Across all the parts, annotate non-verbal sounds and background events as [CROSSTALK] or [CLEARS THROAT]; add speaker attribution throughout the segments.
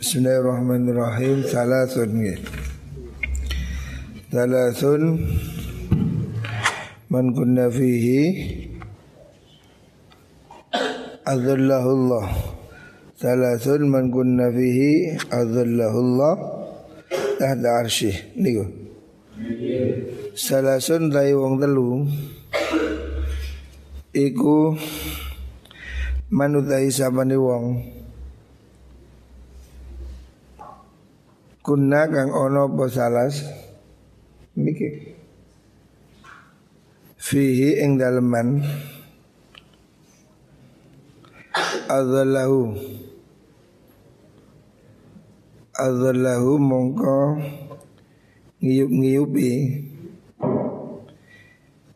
Speaker 1: Bismillahirrahmanirrahim. Salasun nggih. Salasun man kunna fihi Allah. Salasun man kunna fihi Allah. tahta arsyih niku. Salasun dai wong telu iku manutai sabane wong kunna kang ono apa salas? Niki. Fihi ing daleman. Adzallahu adzallahu mongko ngiyup-ngiyupi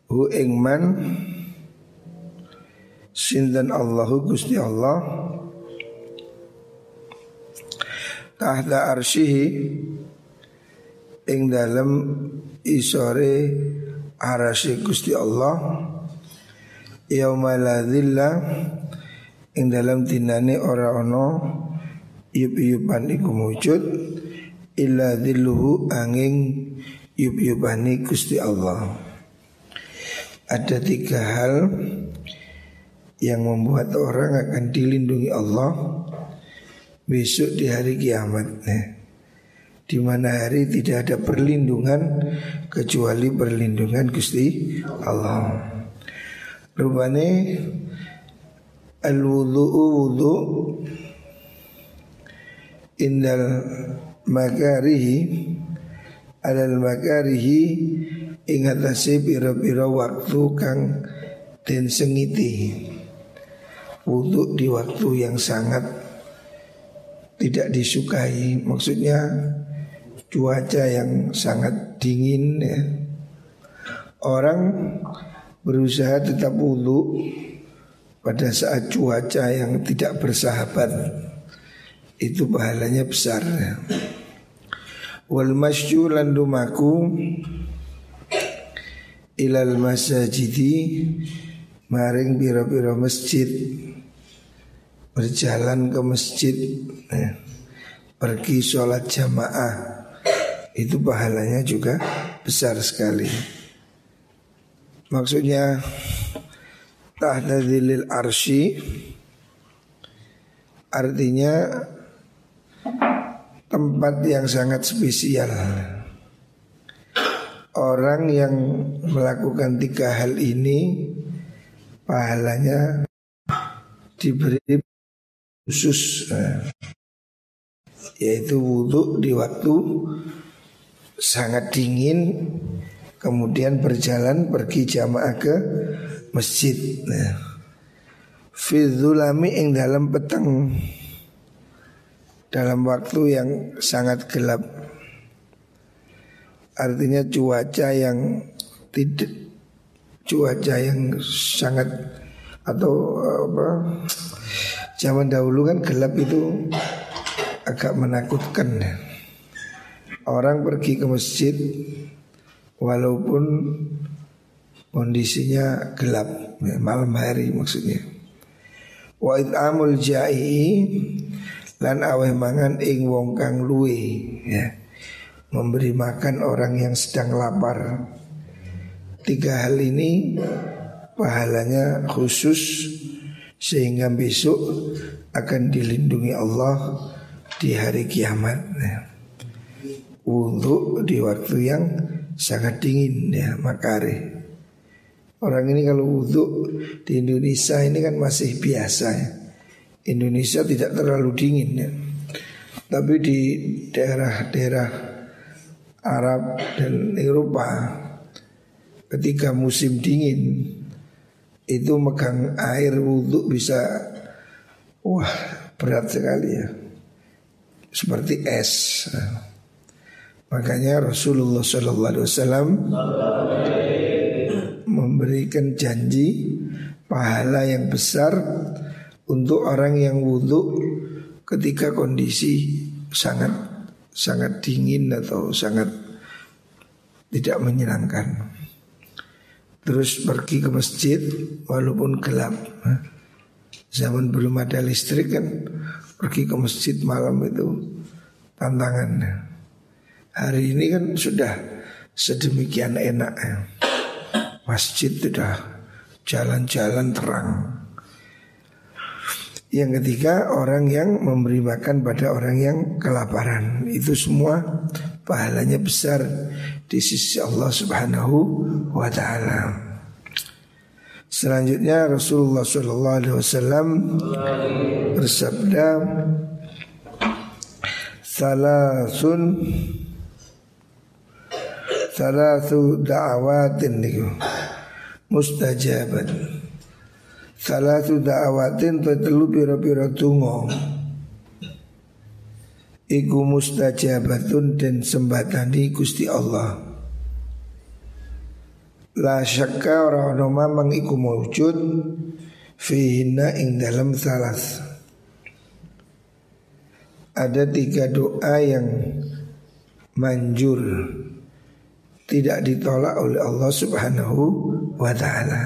Speaker 1: hu ing man sinten Allahu Gusti Allah tahta arsyihi ing dalam isore arasy Gusti Allah yaumaladzilla ing dalam dinane ora ono yup-yupan iku wujud illa dhilluhu angin yup-yupani Gusti Allah. Ada tiga hal yang membuat orang akan dilindungi Allah besok di hari kiamat. Nah, di mana hari tidak ada perlindungan kecuali perlindungan Gusti Allah. Rupane al wudu'u wudu indal makarihi alal makarihi ingatasi pira-pira waktu kang den sengiti wudhu di waktu yang sangat tidak disukai maksudnya cuaca yang sangat dingin ya. orang berusaha tetap wudhu pada saat cuaca yang tidak bersahabat itu pahalanya besar ya. wal masyu landumaku ilal masajidi maring biro-biro masjid berjalan ke masjid eh, pergi sholat jamaah itu pahalanya juga besar sekali. Maksudnya tahdadilil arshi artinya tempat yang sangat spesial. Orang yang melakukan tiga hal ini pahalanya diberi khusus eh, yaitu wudhu di waktu sangat dingin kemudian berjalan pergi jamaah ke masjid. Nah, Fizulami ing dalam petang dalam waktu yang sangat gelap. Artinya cuaca yang tidak cuaca yang sangat atau apa Zaman dahulu kan gelap itu agak menakutkan Orang pergi ke masjid walaupun kondisinya gelap ya, malam hari maksudnya. Wa amul jai lan aweh mangan ing wong kang luwe ya. Memberi makan orang yang sedang lapar. Tiga hal ini pahalanya khusus sehingga besok akan dilindungi Allah di hari kiamat. Ya. Wudhu di waktu yang sangat dingin ya makare. Orang ini kalau wudhu di Indonesia ini kan masih biasa ya. Indonesia tidak terlalu dingin ya. Tapi di daerah-daerah Arab dan Eropa ketika musim dingin itu megang air wudhu bisa wah berat sekali ya seperti es makanya Rasulullah Shallallahu Alaihi Wasallam memberikan janji pahala yang besar untuk orang yang wudhu ketika kondisi sangat sangat dingin atau sangat tidak menyenangkan. Terus pergi ke masjid walaupun gelap Zaman belum ada listrik kan pergi ke masjid malam itu tantangan. Hari ini kan sudah sedemikian enak ya. Masjid sudah jalan-jalan terang. Yang ketiga orang yang memberi makan pada orang yang kelaparan Itu semua pahalanya besar di sisi Allah subhanahu wa ta'ala. Selanjutnya Rasulullah Shallallahu Alaihi Wasallam bersabda, Salasun Salatu da'awatin niku. Mustajabat Salatu da'awatin Telu pira-pira tungo Iku mustajabatun dan sembatani Gusti Allah. La syakka ora ono mamang iku maujud Fihina ing dalam salas. Ada tiga doa yang manjur Tidak ditolak oleh Allah subhanahu wa ta'ala.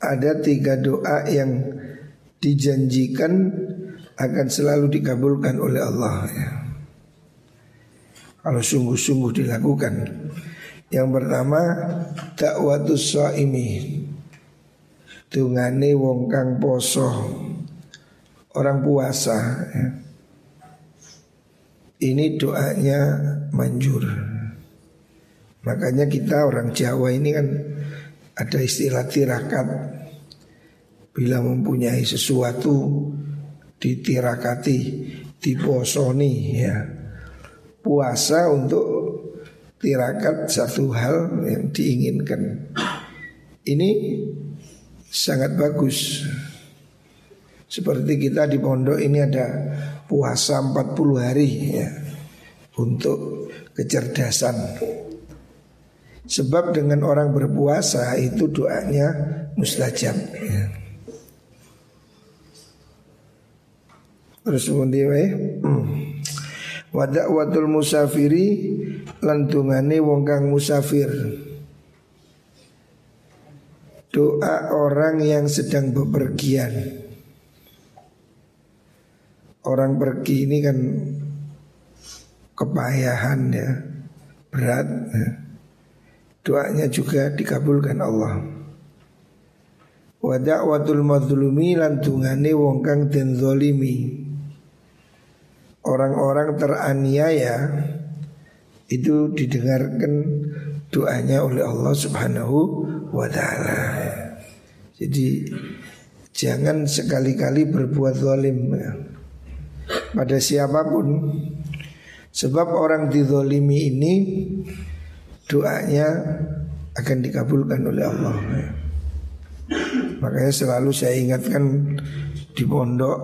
Speaker 1: Ada tiga doa yang dijanjikan akan selalu dikabulkan oleh Allah ya. Kalau sungguh-sungguh dilakukan yang pertama dakwatus shaimi. Tungane wong kang poso. Orang puasa ya. Ini doanya manjur. Makanya kita orang Jawa ini kan ada istilah tirakat. Bila mempunyai sesuatu ditirakati, diposoni ya. Puasa untuk tirakat satu hal yang diinginkan. Ini sangat bagus. Seperti kita di pondok ini ada puasa 40 hari ya untuk kecerdasan. Sebab dengan orang berpuasa itu doanya mustajab ya. Terus kemudian hmm. Wadakwatul musafiri lantungane wong kang musafir. Doa orang yang sedang bepergian. Orang pergi ini kan kepayahan ya, berat. Ya. Doanya juga dikabulkan Allah. Wadakwatul madlumi lantungane wong kang den orang-orang teraniaya itu didengarkan doanya oleh Allah Subhanahu wa taala. Jadi jangan sekali-kali berbuat zalim ya. pada siapa pun. Sebab orang dizolimi ini doanya akan dikabulkan oleh Allah. Ya. Makanya selalu saya ingatkan di pondok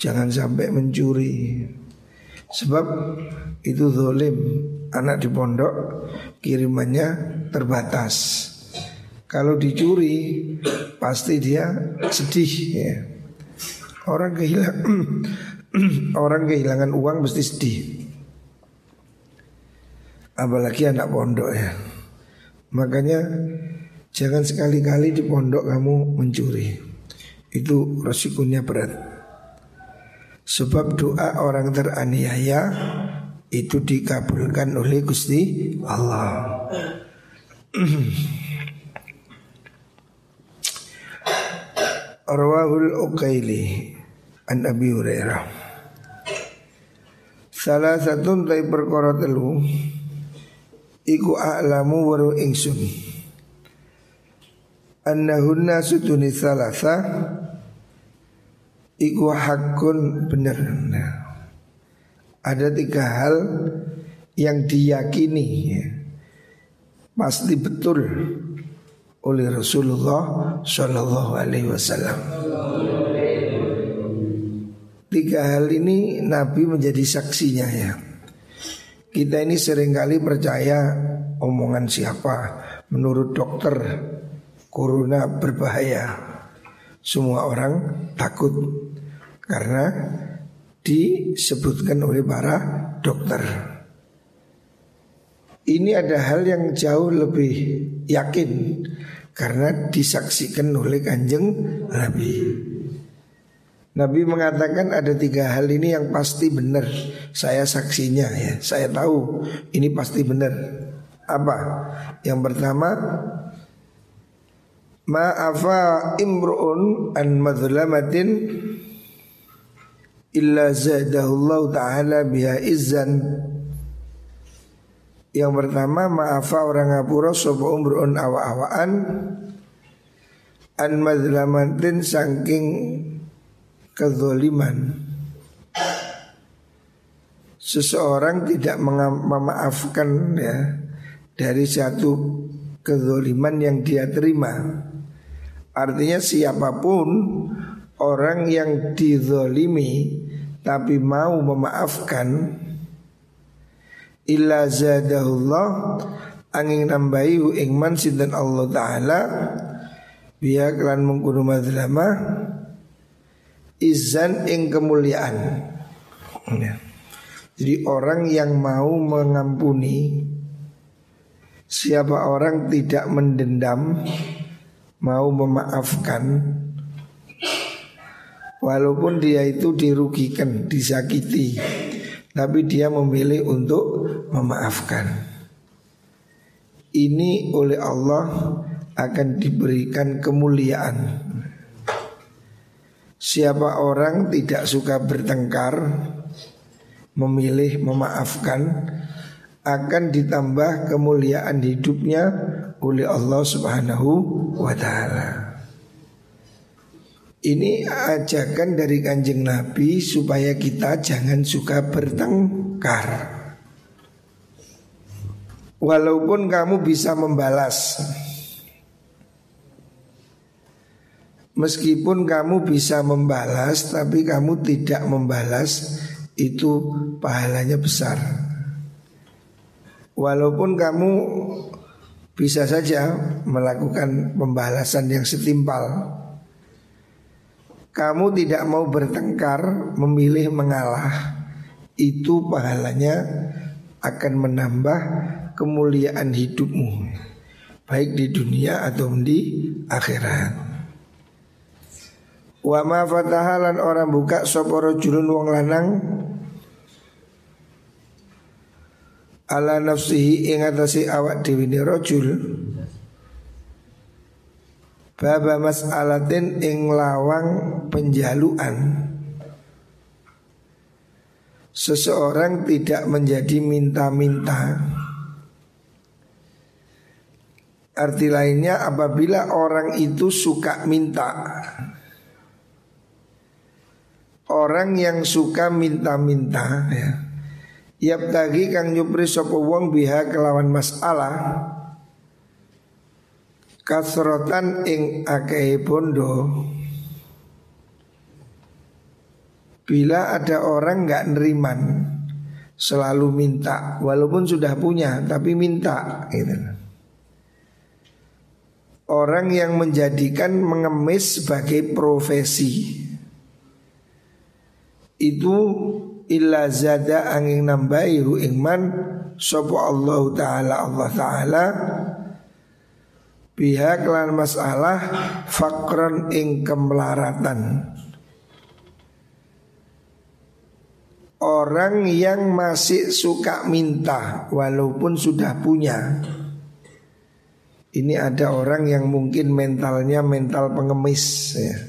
Speaker 1: Jangan sampai mencuri. Sebab itu zolim. Anak di pondok kirimannya terbatas. Kalau dicuri pasti dia sedih ya. Orang kehilangan [CLEARS THROAT] Orang kehilangan uang mesti sedih. Apalagi anak pondok ya. Makanya jangan sekali-kali di pondok kamu mencuri. Itu resikonya berat Sebab doa orang teraniaya itu dikabulkan oleh Gusti Allah. [CLEARS THROAT] Arwahul Uqaili an Abi Hurairah. Salah satu dari perkara telu iku a'lamu waru ingsun. Annahunna sutuni salasa Iku hakun benar nah, Ada tiga hal yang diyakini ya, Pasti betul oleh Rasulullah Shallallahu Alaihi Wasallam. Tiga hal ini Nabi menjadi saksinya ya. Kita ini sering kali percaya omongan siapa menurut dokter corona berbahaya. Semua orang takut karena disebutkan oleh para dokter. Ini ada hal yang jauh lebih yakin karena disaksikan oleh kanjeng Nabi. Nabi mengatakan ada tiga hal ini yang pasti benar. Saya saksinya ya. Saya tahu ini pasti benar. Apa? Yang pertama Ma'afa imru'un an madlamatin illa zadahullahu ta'ala biha izzan. Yang pertama ma'afa orang ngapura sapa umrun awa-awaan an madlamatin saking kezoliman. Seseorang tidak memaafkan ya dari satu kezoliman yang dia terima. Artinya siapa pun orang yang dizolimi tapi mau memaafkan illa zadahullah angin nambahi ing man sinten Allah taala biya kelan mengkudu madlamah izan ing kemuliaan. Ya. Jadi orang yang mau mengampuni Siapa orang tidak mendendam Mau memaafkan Walaupun dia itu dirugikan, disakiti Tapi dia memilih untuk memaafkan. Ini oleh Allah akan diberikan kemuliaan. Siapa orang tidak suka bertengkar Memilih memaafkan Akan ditambah kemuliaan hidupnya Oleh Allah subhanahu wa ta'ala Ini ajakan dari kanjeng Nabi Supaya kita jangan suka bertengkar. Walaupun kamu bisa membalas Meskipun kamu bisa membalas Tapi kamu tidak membalas Itu pahalanya besar. Walaupun kamu bisa saja melakukan pembalasan yang setimpal Kamu tidak mau bertengkar Memilih mengalah. Itu pahalanya akan menambah kemuliaan hidupmu. Baik di dunia atau di akhirat. Wa ma fatahalan orang buka sapa rajulun wong lanang? Ala nafsihi ing atase awak dhewe ne rajul baba mas'alatin ing lawang penjaluan. Seseorang tidak menjadi minta-minta. Arti lainnya apabila orang itu suka minta. Orang yang suka minta-minta ya. Yap tagi kang nyupri sopo wong biha kelawan masalah Kasrotan ing akei bondo Bila ada orang nggak neriman Selalu minta Walaupun sudah punya Tapi minta gitu. Orang yang menjadikan mengemis sebagai profesi itu illa zada angin nambahi ru ingman sapa Allah taala Allah taala pihak lan masalah fakron ing kemelaratan Orang yang masih suka minta walaupun sudah punya. Ini ada orang yang mungkin mentalnya mental pengemis ya.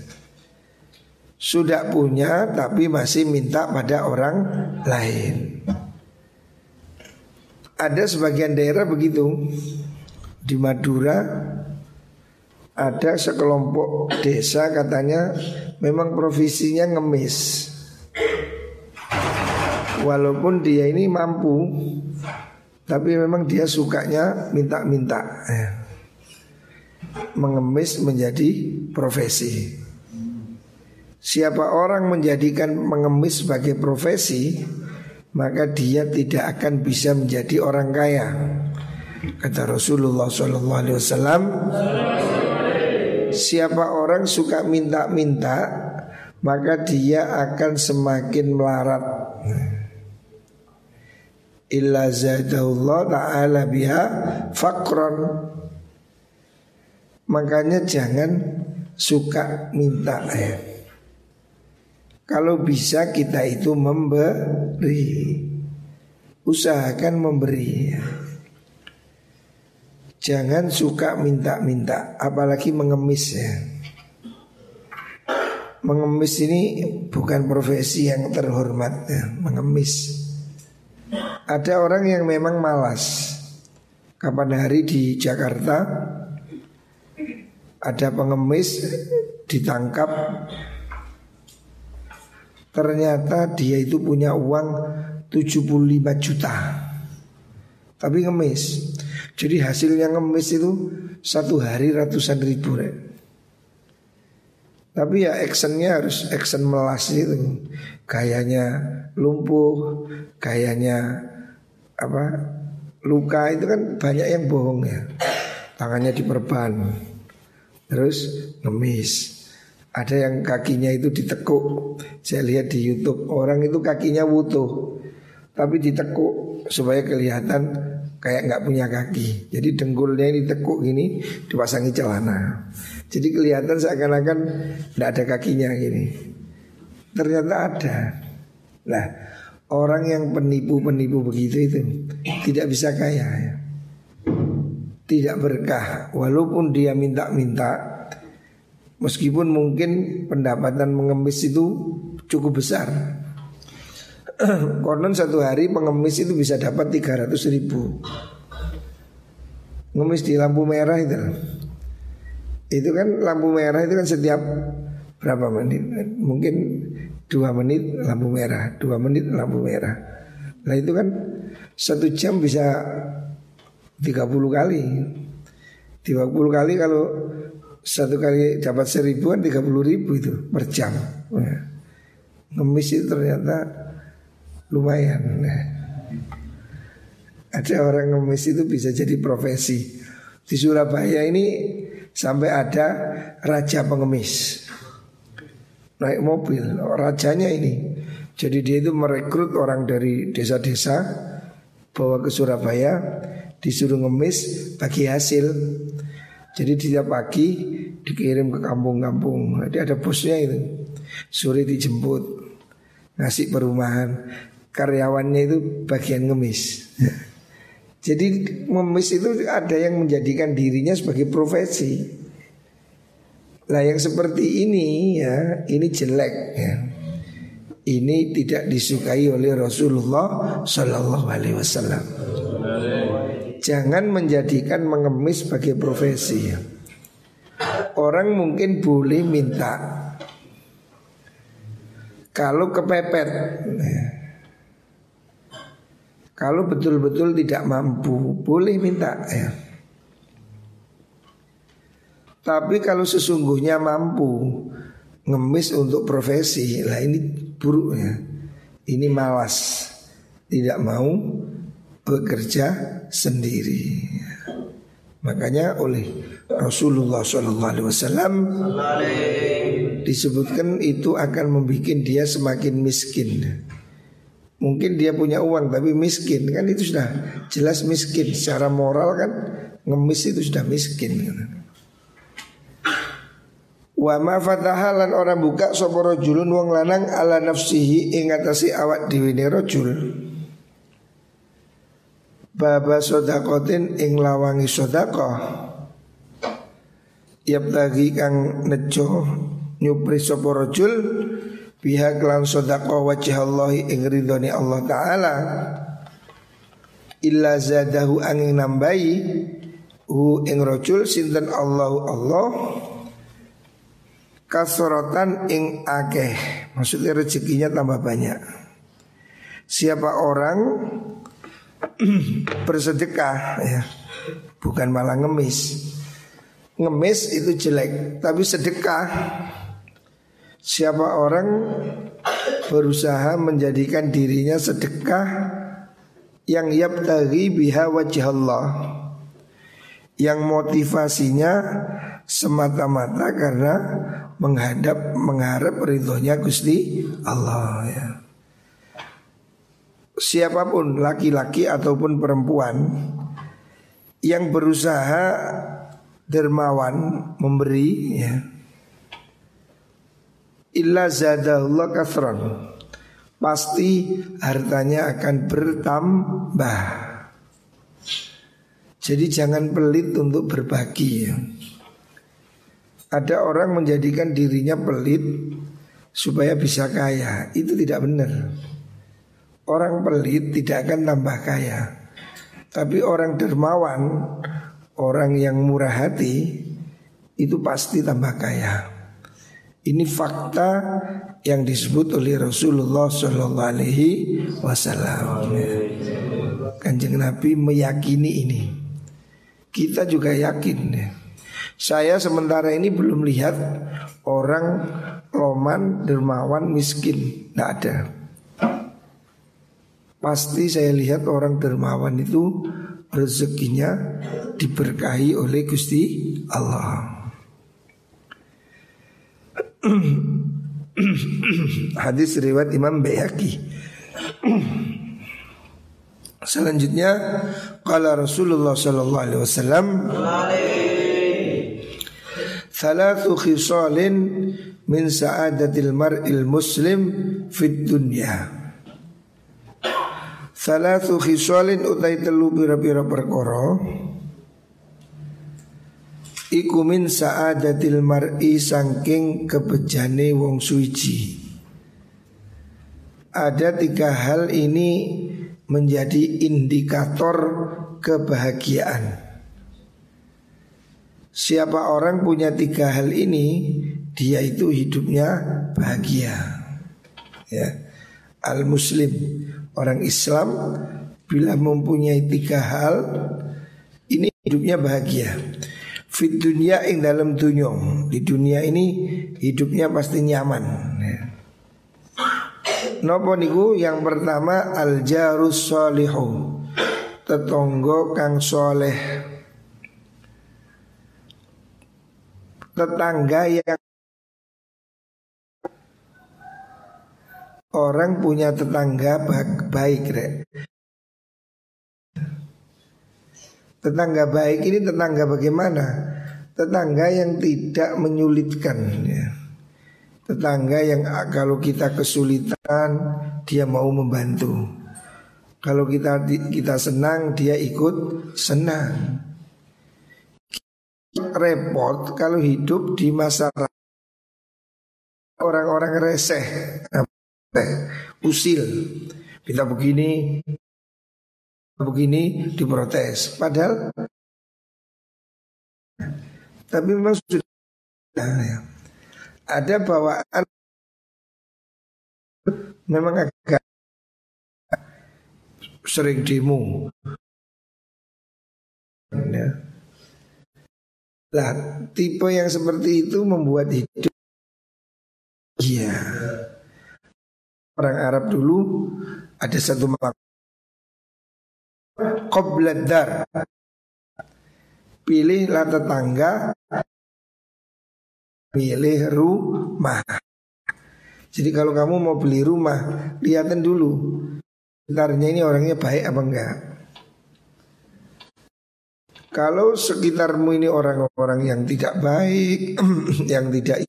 Speaker 1: Sudah punya tapi masih minta pada orang lain. Ada sebagian daerah begitu. Di Madura ada sekelompok desa katanya memang profesinya ngemis. Walaupun dia ini mampu tapi memang dia sukanya minta-minta. Ya. Mengemis menjadi profesi. Siapa orang menjadikan mengemis sebagai profesi Maka dia tidak akan bisa menjadi orang kaya Kata Rasulullah SAW Siapa orang suka minta-minta Maka dia akan semakin melarat Illa zadahullah ta'ala biha fakron Makanya jangan suka minta ya. Kalau bisa kita itu memberi Usahakan memberi ya. Jangan suka minta-minta Apalagi mengemis ya. Mengemis ini bukan profesi yang terhormat ya. Mengemis. Ada orang yang memang malas. Kapan hari di Jakarta Ada pengemis ditangkap. Ternyata dia itu punya uang 75 juta Tapi ngemis. Jadi hasilnya ngemis itu Satu hari ratusan ribu ya. Tapi ya actionnya harus action melas itu. Gayanya lumpuh Gayanya apa Luka itu kan banyak yang bohong ya. Tangannya diperban. Terus ngemis. Ada yang kakinya itu ditekuk. Saya lihat di Youtube Orang itu kakinya wutuh. Tapi ditekuk Supaya kelihatan kayak nggak punya kaki. Jadi dengkulnya ini ditekuk gini Dipasangi celana. Jadi kelihatan seakan-akan Tidak ada kakinya gini. Ternyata ada. Nah orang yang penipu-penipu begitu itu Tidak bisa kaya ya. Tidak berkah. Walaupun dia minta-minta Meskipun mungkin pendapatan mengemis itu cukup besar [CLEARS THROAT] Konon satu hari pengemis itu bisa dapat 300 ribu. Ngemis di lampu merah itu Itu kan lampu merah itu kan setiap berapa menit? Mungkin dua menit lampu merah Dua menit lampu merah. Nah itu kan satu jam bisa 30 kali. 30 kali kalau satu kali dapat seribuan tiga puluh ribu itu per jam. Nah, ngemis itu ternyata lumayan. Nah, ada orang ngemis itu bisa jadi profesi. Di Surabaya ini sampai ada raja pengemis naik mobil rajanya ini. Jadi dia itu merekrut orang dari desa-desa bawa ke Surabaya disuruh ngemis bagi hasil. Jadi tiap pagi dikirim ke kampung-kampung. Jadi ada bosnya itu. Sore dijemput ngasih perumahan. Karyawannya itu bagian ngemis. Jadi ngemis itu ada yang menjadikan dirinya sebagai profesi. Lah yang seperti ini ya, ini jelek ya. Ini tidak disukai oleh Rasulullah Sallallahu Alaihi Wasallam. Jangan menjadikan mengemis sebagai profesi ya. Orang mungkin boleh minta Kalau kepepet ya. Kalau betul-betul tidak mampu Boleh minta ya Tapi kalau sesungguhnya mampu Ngemis untuk profesi Lah ini buruk ya Ini malas Tidak mau bekerja sendiri. Makanya oleh Rasulullah SAW disebutkan itu akan membuat dia semakin miskin. Mungkin dia punya uang tapi miskin kan itu sudah jelas miskin secara moral kan ngemis itu sudah miskin. Wa ma fatahalan orang buka sapa rajulun wong lanang ala nafsihi ing awak dhewe rajul. Baba sodakotin ing lawangi sodako Yap lagi kang nejo nyupri sopo rojul Pihak lan sodako wajah Allah ing ridhoni Allah Ta'ala Illa zadahu angin nambahi Hu ing rojul sinten Allahu Allah Kasorotan ing akeh Maksudnya rezekinya tambah banyak Siapa orang [CLEARS THROAT] bersedekah ya. Bukan malah ngemis. Ngemis itu jelek, tapi sedekah Siapa orang berusaha menjadikan dirinya sedekah yang yabtaghi biha wajah Allah yang motivasinya semata-mata karena menghadap mengharap ridhonya Gusti Allah ya. Siapa pun laki-laki ataupun perempuan yang berusaha dermawan memberi ya illa zadallah kathron pasti hartanya akan bertambah jadi jangan pelit untuk berbagi ya. Ada orang menjadikan dirinya pelit supaya bisa kaya. Itu tidak benar. Orang pelit tidak akan tambah kaya. Tapi orang dermawan, orang yang murah hati itu pasti tambah kaya. Ini fakta yang disebut oleh Rasulullah Shallallahu Alaihi Wasallam. Kanjeng Nabi meyakini ini. Kita juga yakin ya. Saya sementara ini belum lihat orang roman, dermawan, miskin. Tidak ada. Pasti saya lihat orang dermawan itu rezekinya diberkahi oleh Gusti Allah. Hadis riwayat Imam Bayhaqi. Selanjutnya kala Rasulullah sallallahu alaihi wasallam Thalathu khisalin min sa'adatil mar'il muslim fid dunya Thalathu khisalin utai telu pira-pira perkara Iku min sa'adatil mar'i sangking kebejane wong suci Ada tiga hal ini menjadi indikator kebahagiaan. Siapa orang punya tiga hal ini, dia itu hidupnya bahagia. Ya. Al Muslim orang Islam bila mempunyai tiga hal ini hidupnya bahagia. Fit dunia ing dalam dunia di dunia ini hidupnya pasti nyaman. Ya. Nopo niku yang pertama al jarus solihu tetonggo kang soleh tetangga yang orang punya tetangga baik rek tetangga baik ini tetangga bagaimana tetangga yang tidak menyulitkan ya tetangga yang ah, kalau kita kesulitan dia mau membantu. Kalau kita kita senang dia ikut senang. Repot kalau hidup di masyarakat orang-orang reseh, usil. Kita begini, begini diprotes. Padahal tapi memang sudah ya ada bawaan memang agak sering demo. Ya. Lah, tipe yang seperti itu membuat hidup Iya Orang Arab dulu Ada satu mak Qobladar Pilihlah tetangga pilih rumah. Jadi kalau kamu mau beli rumah, lihatin dulu sekitarnya ini orangnya baik apa enggak. Kalau sekitarmu ini orang-orang yang tidak baik, [CLEARS THROAT] yang tidak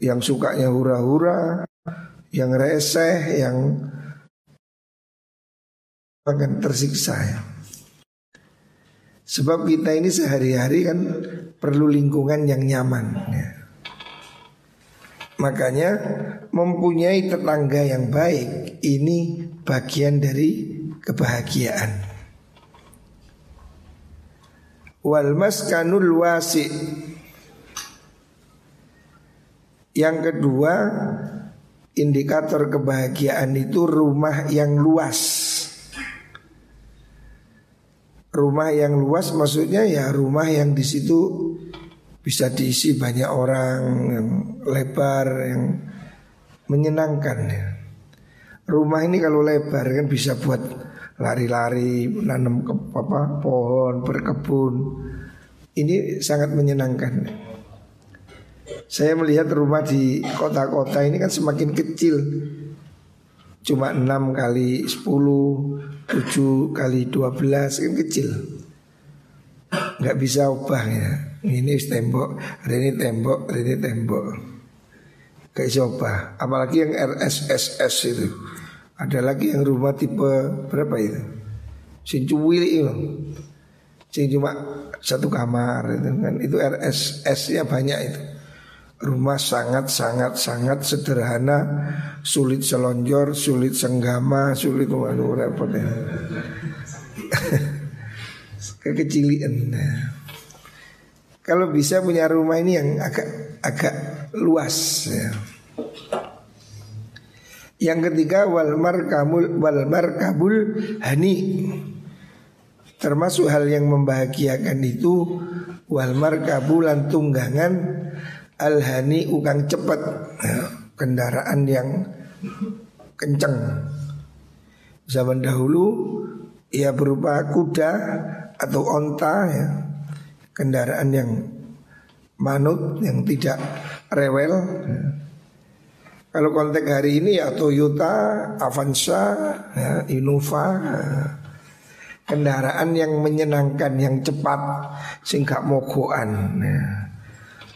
Speaker 1: yang sukanya hura-hura, yang reseh, yang akan tersiksa ya. Sebab kita ini sehari-hari kan perlu lingkungan yang nyaman ya. Makanya mempunyai tetangga yang baik ini bagian dari kebahagiaan. Wal maskanul wasi. Yang kedua, indikator kebahagiaan itu rumah yang luas. Rumah yang luas maksudnya ya rumah yang di situ bisa diisi banyak orang yang lebar yang menyenangkan ya. Rumah ini kalau lebar kan bisa buat lari-lari, nanam ke, apa, pohon, berkebun. Ini sangat menyenangkan. Saya melihat rumah di kota-kota ini kan semakin kecil Cuma 6 kali 10 7 kali 12 kan kecil nggak bisa ubah ya. Ini tembok, hari ini tembok, hari ini tembok. Gak bisa ubah. Apalagi yang RSSS itu. Ada lagi yang rumah tipe berapa itu? Sing itu. Sing cuma satu kamar itu kan. Itu RSS-nya banyak itu. Rumah sangat sangat sangat sederhana, sulit selonjor, sulit senggama, sulit waduh repot ya. [LAUGHS] Kekecilian. Kalau bisa punya rumah ini yang agak agak luas ya. Yang ketiga wal markabul wal markabul hani. Termasuk hal yang membahagiakan itu wal markabulan tunggangan al hani ukang cepat ya, kendaraan yang kencang. Zaman dahulu ia berupa kuda atau onta ya kendaraan yang manut yang tidak rewel. Ya. Kalau konteks hari ini ya Toyota, Avanza, ya, Innova, ya. kendaraan yang menyenangkan, yang cepat, sehingga mogoan. Ya.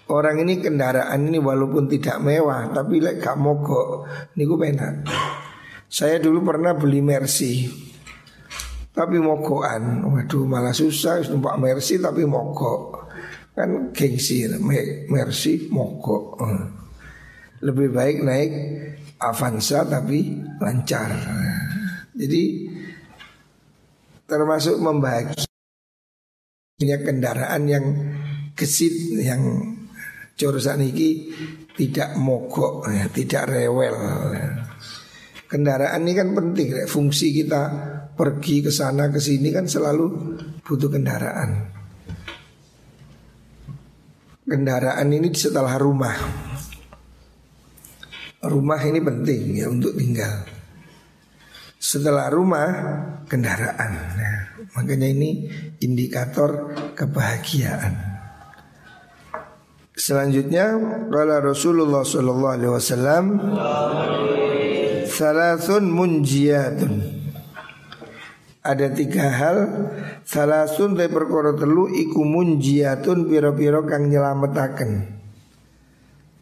Speaker 1: Orang ini kendaraan ini walaupun tidak mewah, tapi lek gak mogok, niku penak. Saya dulu pernah beli Mercy, tapi mogokan. Waduh malah susah, numpak Mercy tapi mogok. Kan gengsi, Mercy mogok. Lebih baik naik Avanza tapi lancar. Jadi termasuk membahagiakan punya kendaraan yang gesit yang jurusan ini tidak mogok ya, tidak rewel. Kendaraan ini kan penting, fungsi kita pergi ke sana ke sini kan selalu butuh kendaraan. Kendaraan ini setelah rumah. Rumah ini penting ya untuk tinggal. Setelah rumah kendaraan. Nah, makanya ini indikator kebahagiaan. Selanjutnya kala Rasulullah sallallahu alaihi wasallam salasun munjiatun ada tiga hal. Salasun te perkara telu iku munjiatun piro-piro kang nyelametaken.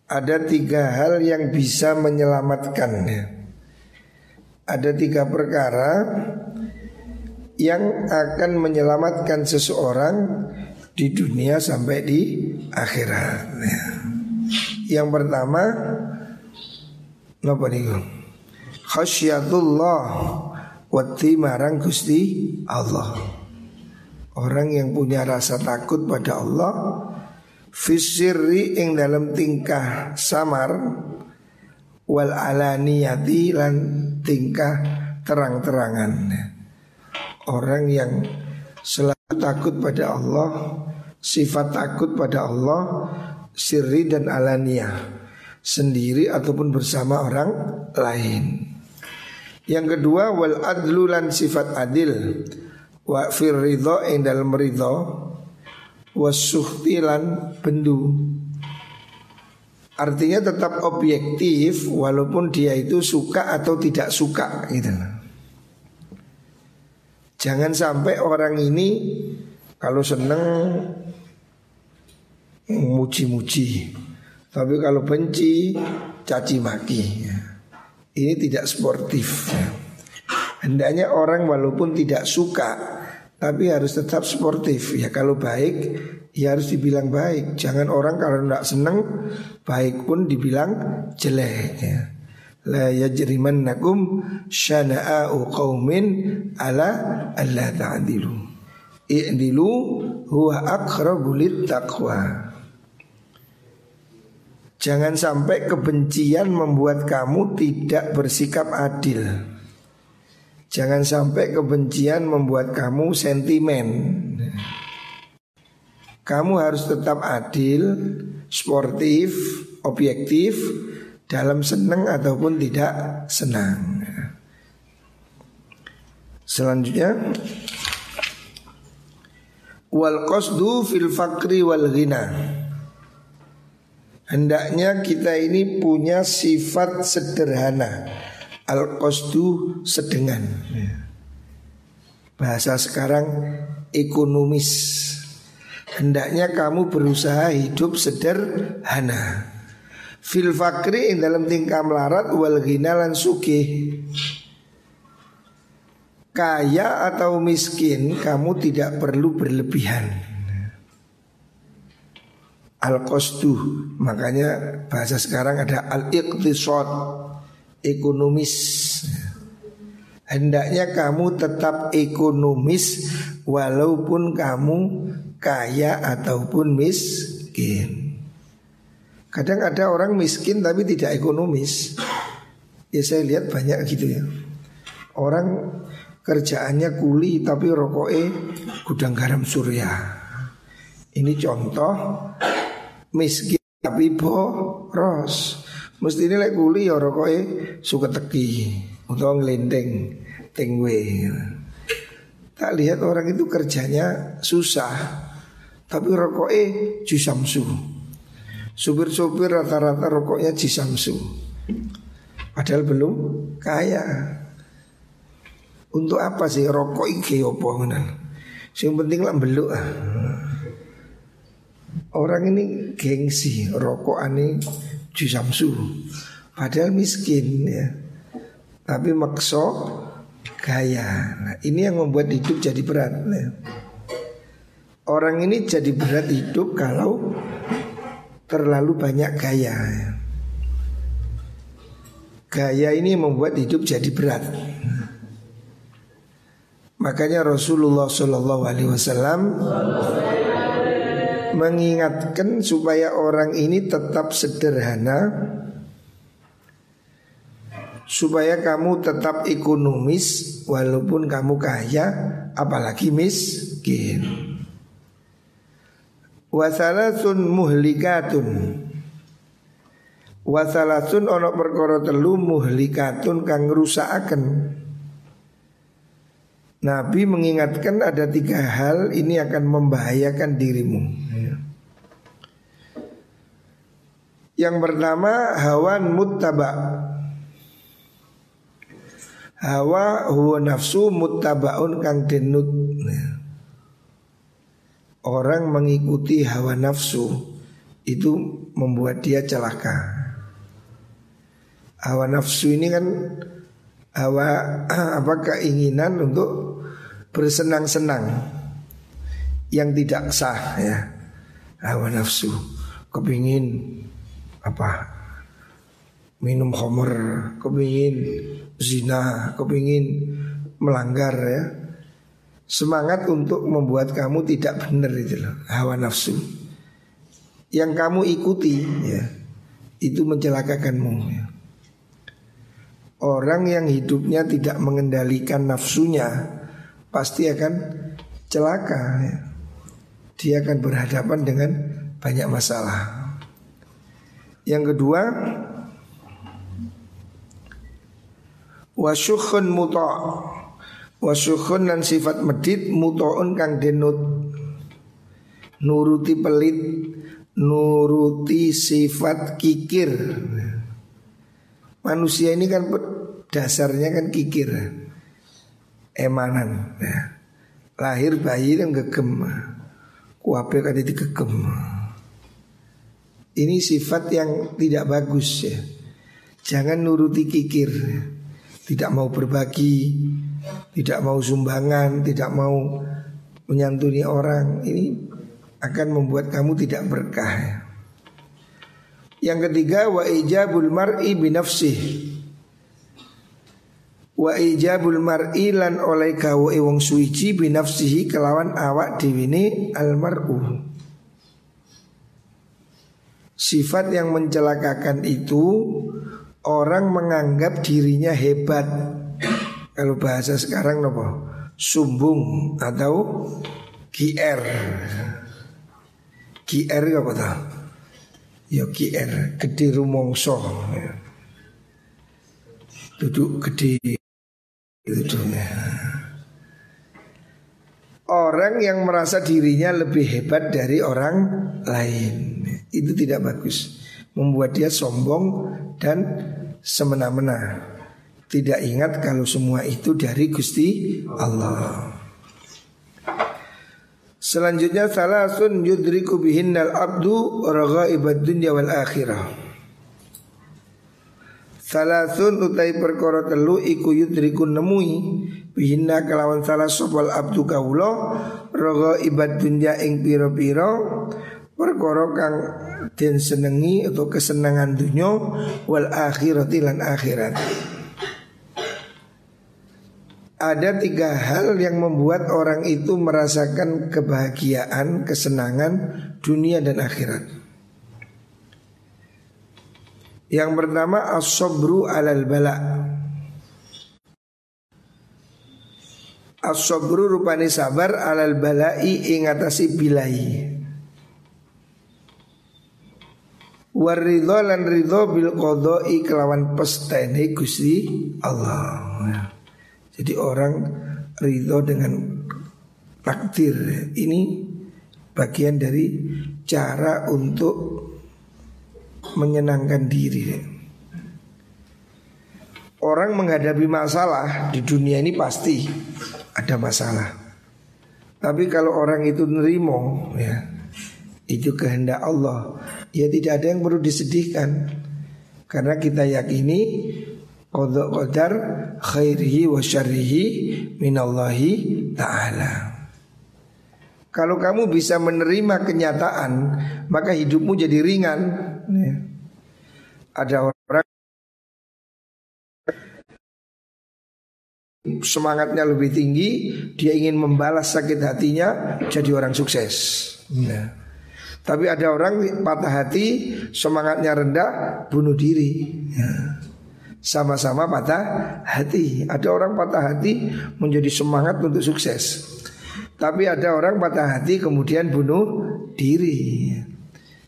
Speaker 1: Ada tiga hal yang bisa menyelamatkan. Ada tiga perkara yang akan menyelamatkan seseorang di dunia sampai di akhirat. Ya. Yang pertama, apa nih? Khasyatullah wati marang gusti Allah. Orang yang punya rasa takut pada Allah Fisiri ing dalam tingkah samar Wal alaniyati lan tingkah terang-terangan Orang yang selalu takut pada Allah Sifat takut pada Allah Sirri dan alaniyah Sendiri ataupun bersama orang lain. Yang kedua wal adlu lan sifat adil. Wa firridho ing dalam ridho. Wasuhtilan bendu. Artinya tetap objektif walaupun dia itu suka atau tidak suka gitu. Jangan sampai orang ini kalau seneng muji-muji, tapi kalau benci caci maki. Ya. Ini tidak sportif. Ya. Hendaknya orang walaupun tidak suka tapi harus tetap sportif ya kalau baik ya harus dibilang baik jangan orang kalau tidak senang baik pun dibilang jelek ya la yajrimannakum syana'u qaumin ala alla ta'dilu i'dilu huwa aqrabu taqwa Jangan sampai kebencian membuat kamu tidak bersikap adil. Jangan sampai kebencian membuat kamu sentimen. Kamu harus tetap adil, sportif, objektif dalam senang ataupun tidak senang. Selanjutnya wal qasdu fil fakri wal ghina. Hendaknya kita ini punya sifat sederhana al qasdu sedengan. Bahasa sekarang ekonomis. Hendaknya kamu berusaha hidup sederhana Fil fakri dalam tingkah melarat wal lan sugih. Kaya atau miskin kamu tidak perlu berlebihan. Al kostu makanya bahasa sekarang ada al iqtisad ekonomis. Hendaknya kamu tetap ekonomis walaupun kamu kaya ataupun miskin kadang ada orang miskin tapi tidak ekonomis ya saya lihat banyak gitu ya orang kerjaannya kuli tapi rokoknya gudang garam surya ini contoh miskin tapi boros. Mesti ini lek kuli ya rokoke suka teki utawa ngelinteng tengwe. Tak lihat orang itu kerjanya susah tapi rokoknya jisamsu. Supir-supir rata-rata rokoknya jisamsu. Padahal belum kaya. Untuk apa sih rokok iki opo Yang penting lah ah. Orang ini gengsi rokok ini Jusamsu Padahal miskin ya Tapi makso gaya Nah ini yang membuat hidup jadi berat ya. Orang ini jadi berat hidup kalau terlalu banyak gaya ya. Gaya ini membuat hidup jadi berat Makanya Rasulullah Shallallahu Alaihi Wasallam mengingatkan supaya orang ini tetap sederhana supaya kamu tetap ekonomis walaupun kamu kaya apalagi miskin wasalasun muhlikatun wasalasun ono perkara telu muhlikatun kang rusakaken Nabi mengingatkan ada tiga hal ini akan membahayakan dirimu. Yang pertama hawan muttaba. Hawa huwa nafsu muttabaun kang denut. Orang mengikuti hawa nafsu itu membuat dia celaka. Hawa nafsu ini kan hawa [CLEARS THROAT] apa keinginan untuk bersenang-senang. Yang tidak sah ya. Hawa nafsu kepingin apa minum homer kepingin zina kepingin melanggar ya semangat untuk membuat kamu tidak benar itu loh hawa nafsu yang kamu ikuti ya itu mencelakakanmu ya. Orang yang hidupnya tidak mengendalikan nafsunya pasti akan celaka. Ya. Dia akan berhadapan dengan banyak masalah. Yang kedua, wasyukhun muta' wasyukhun dan sifat medit muto'un kang denut. Nuruti pelit nuruti sifat kikir. Manusia ini kan dasarnya kan kikir Emanan ya. Lahir bayi kan gegem Kuape kan itu gegem. Ini sifat yang tidak bagus ya. Jangan nuruti kikir Tidak mau berbagi Tidak mau sumbangan Tidak mau menyantuni orang. Ini akan membuat kamu tidak berkah. Ya. Yang ketiga wa ijabul mar'i binafsih Wa ijabul mar'i lan oleh gawe wong suici binafsihi kelawan awak diwini almar'u. Sifat yang mencelakakan itu Orang menganggap dirinya hebat Kalau bahasa sekarang nopo Sumbung atau GR GR apa tahu Ya KR gede rumongso ya. Duduk gede itu ya. Orang yang merasa dirinya lebih hebat dari orang lain. Itu tidak bagus. Membuat dia sombong dan semena-mena Tidak ingat kalau semua itu dari Gusti Allah Selanjutnya salah sun yudriku bihinnal abdu ibad dunya wal akhirah. Salasun utai perkara telu iku yudriku nemui bihinna kelawan salah sopal abdu roga ibad dunya ing piro-piro perkara kang den senengi atau kesenangan dunya wal akhirati lan akhirat ada tiga hal yang membuat orang itu merasakan kebahagiaan, kesenangan dunia dan akhirat. Yang pertama as-sabru alal bala. As-sabru rupani sabar alal balai ingatasi bilai. Waridho lan ridho bil qadai kelawan pestene Gusti Allah. Jadi orang ridho dengan takdir ini bagian dari cara untuk menyenangkan diri. Orang menghadapi masalah di dunia ini pasti ada masalah. Tapi kalau orang itu nerimo ya itu kehendak Allah, ya tidak ada yang perlu disedihkan. Karena kita yakini Qadha qadar khairihi wa syarrihi minallahi ta'ala. Kalau kamu bisa menerima kenyataan Maka hidupmu jadi ringan. Ya. Ada orang Semangatnya lebih tinggi Dia ingin membalas sakit hatinya Jadi orang sukses. Ya. Tapi ada orang patah hati Semangatnya rendah Bunuh diri. Ya sama-sama patah hati. Ada orang patah hati menjadi semangat untuk sukses. Tapi ada orang patah hati kemudian bunuh diri.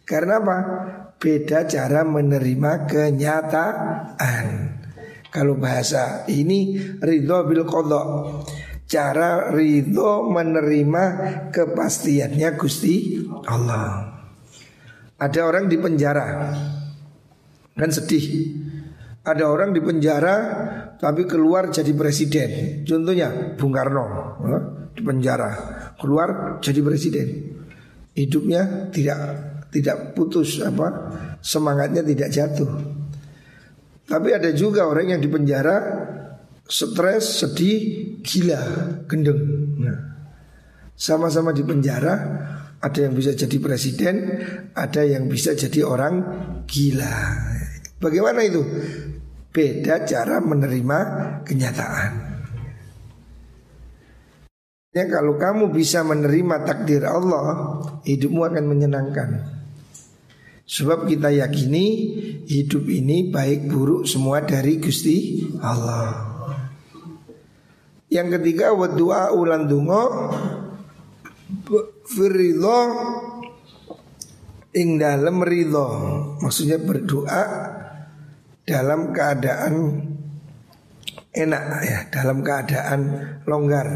Speaker 1: Karena apa? Beda cara menerima kenyataan. Kalau bahasa ini ridho bil kodok Cara ridho menerima kepastiannya Gusti Allah Ada orang di penjara Kan sedih ada orang di penjara tapi keluar jadi presiden. Contohnya Bung Karno di penjara keluar jadi presiden. Hidupnya tidak tidak putus apa semangatnya tidak jatuh. Tapi ada juga orang yang di penjara stres, sedih, gila, gendeng. Nah, sama-sama di penjara, ada yang bisa jadi presiden, ada yang bisa jadi orang gila. Bagaimana itu? Beda cara menerima kenyataan. Ya kalau kamu bisa menerima takdir Allah, hidupmu akan menyenangkan. Sebab kita yakini hidup ini baik buruk semua dari Gusti Allah. Yang ketiga wa doa ulan dungo firridho ing dalem ridho. Maksudnya berdoa dalam keadaan enak ya, dalam keadaan longgar.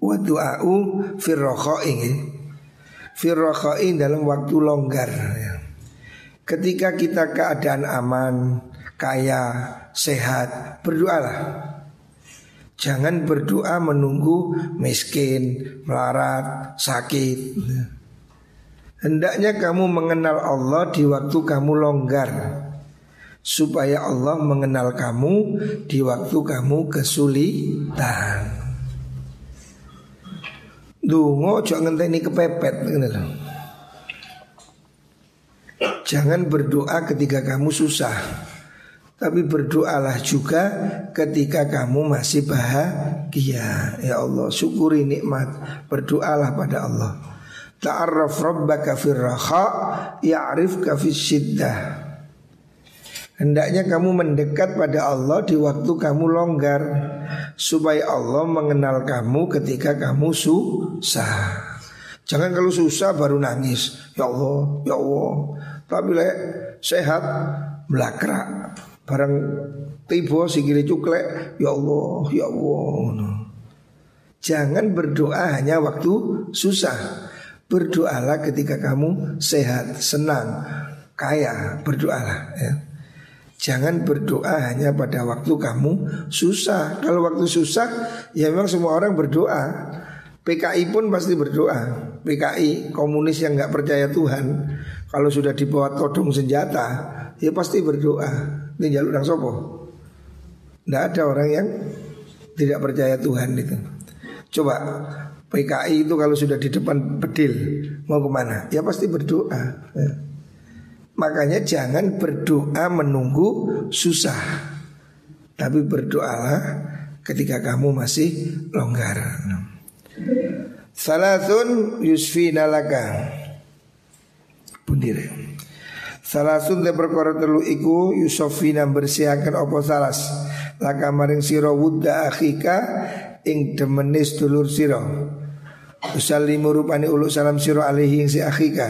Speaker 1: Wa du'a'u firrokha'in Firrokha'in dalam waktu longgar ya. Ketika kita keadaan aman, kaya, sehat, berdoalah. Jangan berdoa menunggu miskin, melarat, sakit. Hendaknya kamu mengenal Allah di waktu kamu longgar. Supaya Allah mengenal kamu di waktu kamu kesulitan. Dungo jangan ngenteni kepepet Jangan berdoa ketika kamu susah Tapi berdoalah juga ketika kamu masih bahagia. Ya Allah syukuri nikmat Berdoalah pada Allah Ta'arraf rabbaka fir raha ya'rifka fis syiddah. Hendaknya kamu mendekat pada Allah di waktu kamu longgar supaya Allah mengenal kamu ketika kamu susah. Jangan kalau susah baru nangis. Ya Allah, ya Allah. Tapi le, sehat melakra. Barang tiba sikile cuklek, ya Allah, ya Allah. Jangan berdoa hanya waktu susah. Berdoalah ketika kamu sehat, senang, kaya, berdoalah ya. Jangan berdoa hanya pada waktu kamu susah. Kalau waktu susah, ya memang semua orang berdoa. PKI pun pasti berdoa. PKI komunis yang nggak percaya Tuhan, kalau sudah dibawa todong senjata, ya pasti berdoa. Ini jalur nang sopo. Tidak ada orang yang tidak percaya Tuhan itu. Coba PKI itu kalau sudah di depan bedil mau ke mana? Ya pasti berdoa. Ya. Makanya jangan berdoa menunggu susah Tapi berdoalah ketika kamu masih longgar Salasun yusfina laka Bundire Salasun te perkara telu iku yusofina bersihakan opo salas Laka maring siro wudda akhika ing demenis dulur siro Usallimu rupani ulu salam siro alihi ing si akhika.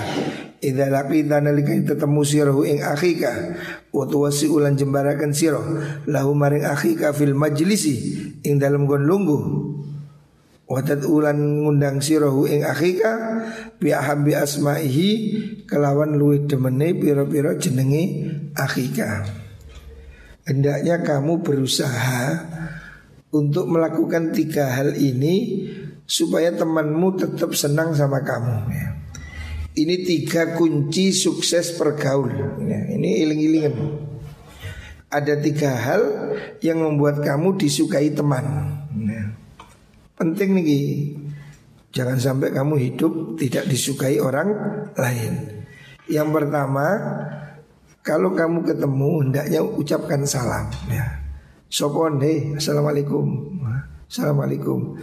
Speaker 1: Idza laqita nalika tetemu sirahu ing akhika. Wa tuwasi ulan jembarakan sirah lahu maring akhika fil majlisi ing dalam gon lungguh wa ulan ngundang sirahu ing akhika. Bi ahabbi asma'ihi kelawan luwih demene pira-pira jenenge akhika. Hendaknya kamu berusaha untuk melakukan tiga hal ini supaya temanmu tetap senang sama kamu ya. Ini tiga kunci sukses pergaul. Ya, ini iling-ilingan. Ada tiga hal yang membuat kamu disukai teman. Ya. Penting nih, jangan sampai kamu hidup tidak disukai orang lain. Yang pertama, kalau kamu ketemu hendaknya ucapkan salam. Ya. Sopon, hei, assalamualaikum, assalamualaikum.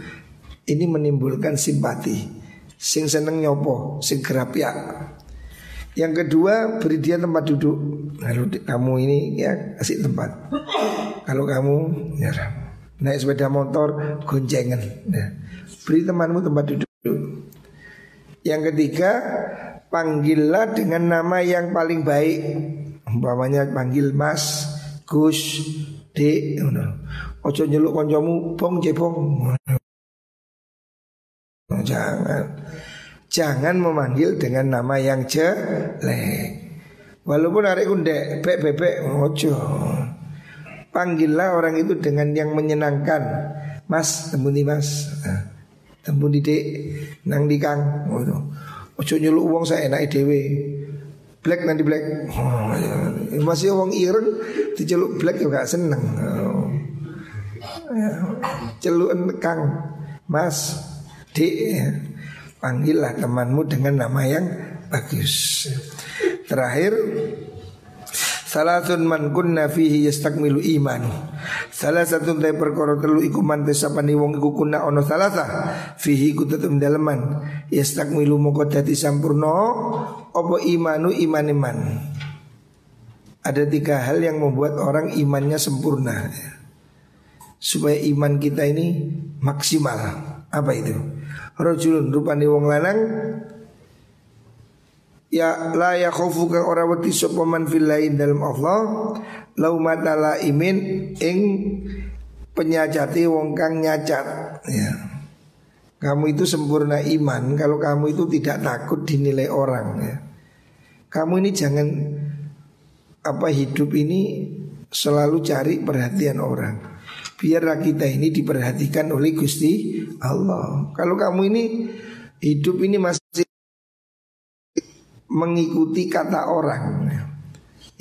Speaker 1: Ini menimbulkan simpati sing seneng nyopo, sing ya. Yang kedua beri dia tempat duduk. Lalu kamu ini ya kasih tempat. Kalau kamu ya naik sepeda motor goncengan, ya. beri temanmu tempat duduk. Yang ketiga panggillah dengan nama yang paling baik. Umpamanya panggil Mas, Gus, Dek, Ojo nyeluk koncomu bong cebong. Jangan. Jangan memanggil dengan nama yang jelek. Walaupun hari kunde Bek bebek Ojo. Panggillah orang itu dengan yang menyenangkan. Mas tembuni mas? Tembuni dek Nang di kang? Ojo nyeluk uang saya enak dewe Black nanti black oh. Masih uang ireng Diceluk black juga seneng. Oh. Ya. Celukan kang. Mas Dik ya. Panggillah temanmu dengan nama yang bagus. Terakhir Salatun man kunna fihi yastakmilu iman Salah satu dari perkara telu iku man tesapani wong iku kunna ono salasa Fihi ku tetep daleman Yastakmilu moko dadi sampurno Opo imanu iman iman Ada tiga hal yang membuat orang imannya sempurna Supaya iman kita ini maksimal. Apa itu? Rajulun rupane wong lanang ya la ya khaufu ka ora wedi sapa man fillain dalam Allah lau mata imin ing penyajati wong kang nyacat. Ya. Kamu itu sempurna iman kalau kamu itu tidak takut dinilai orang ya. Kamu ini jangan apa hidup ini selalu cari perhatian orang biarlah kita ini diperhatikan oleh Gusti Allah. Kalau kamu ini hidup ini masih mengikuti kata orang,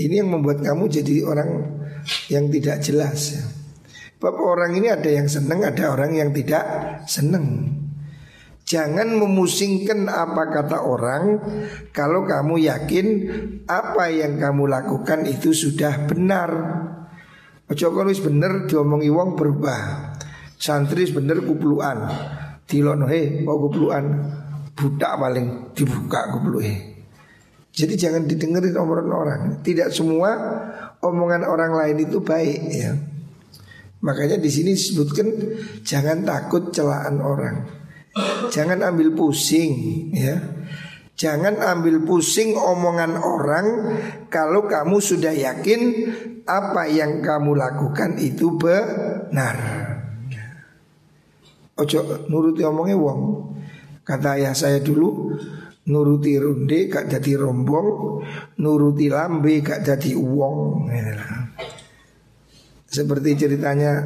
Speaker 1: ini yang membuat kamu jadi orang yang tidak jelas. Bapak orang ini ada yang senang, ada orang yang tidak senang. Jangan memusingkan apa kata orang kalau kamu yakin apa yang kamu lakukan itu sudah benar. Ojo kon wis bener diomongi wong berubah. Santri wis bener kupluan. Dilono he, mau kupluan. Budak paling dibuka kupluhe. Jadi jangan didengerin omongan orang. Tidak semua omongan orang lain itu baik ya. Makanya di sini disebutkan jangan takut celaan orang. Jangan ambil pusing ya. Jangan ambil pusing omongan orang kalau kamu sudah yakin apa yang kamu lakukan itu benar. Ojo nuruti omongnya wong. Kata ayah saya dulu, nuruti ronde gak jadi rombong, nuruti lambe gak jadi uang. Seperti ceritanya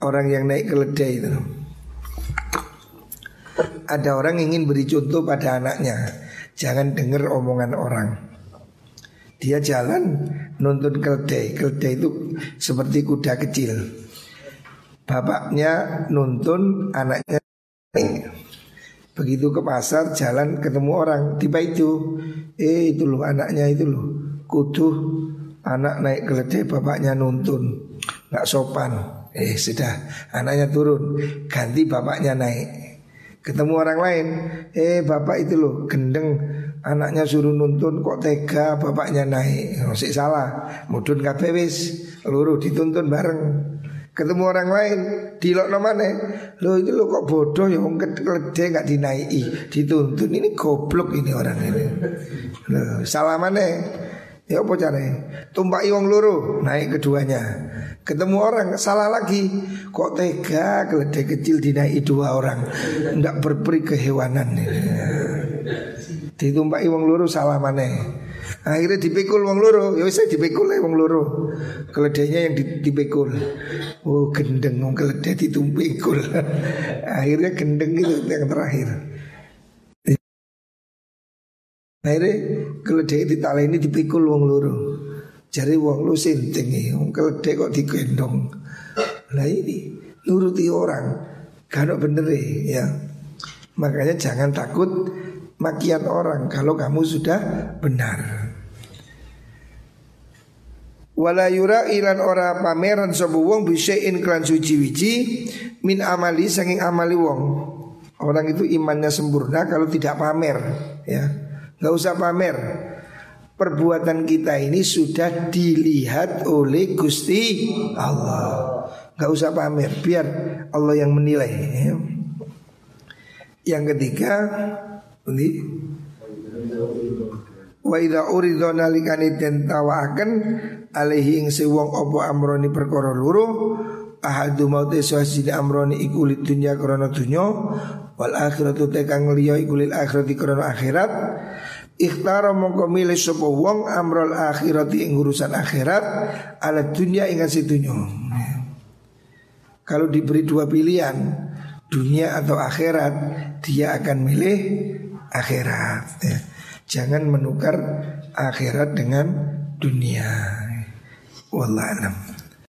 Speaker 1: orang yang naik keledai itu. Ada orang ingin beri contoh pada anaknya, jangan dengar omongan orang. Dia jalan nuntun keledai. Keledai itu seperti kuda kecil. Bapaknya nuntun anaknya Begitu ke pasar jalan ketemu orang. Tiba itu Eh itu loh anaknya itu loh. Kudu anak naik keledai bapaknya nuntun. Nggak sopan. Eh sudah anaknya turun. Ganti bapaknya naik Ketemu orang lain. Eh bapak itu loh gendeng. Anaknya suruh nuntun kok tega bapaknya naik? Masih salah. Mudun kabewis Luruh dituntun bareng. Ketemu orang lain di lok mana lo itu lo kok bodoh ya wong keledai nggak dinaiki dituntun. Ini goblok ini orang ini. Lo salah mana ya apa caranya tumpaki wong loro naik keduanya ketemu orang salah lagi kok tega keledai kecil dinaiki dua orang nggak berperi kehewanan ini ditumpaki wong loro salah mana Akhirnya dipikul wong loro, ya wis dipikul ya wong loro. Keledainya yang dipikul. Oh, gendeng wong keledai ditumpikul. [LAUGHS] Akhirnya gendeng itu yang terakhir. Akhirnya keledai ini dipikul wong loro. Jadi wong lu sinting wong keledai kok digendong. Nah ini nuruti orang, kalau bener ya. Makanya jangan takut makian orang kalau kamu sudah benar. Wala yura ilan ora pameran sapa wong bisain klan suci wiji min amali saking amali wong. Orang itu imannya sempurna kalau tidak pamer ya. Enggak usah pamer. Perbuatan kita ini sudah dilihat oleh Gusti Allah. Enggak usah pamer, biar Allah yang menilai ya. Yang ketiga ini Wa idza urido nalikani den tawaken alaihi ing sewong apa amroni perkara loro ahadu maute sahsine amroni iku lid dunya krana dunya wal akhiratu te kang liya iku lil akhirati krana akhirat ikhtara mongko milih sapa wong amrul akhirati ing urusan akhirat ala dunya ing si dunya kalau diberi dua pilihan dunia atau akhirat dia akan milih akhirat ya. Jangan menukar akhirat dengan dunia. Wallahualam.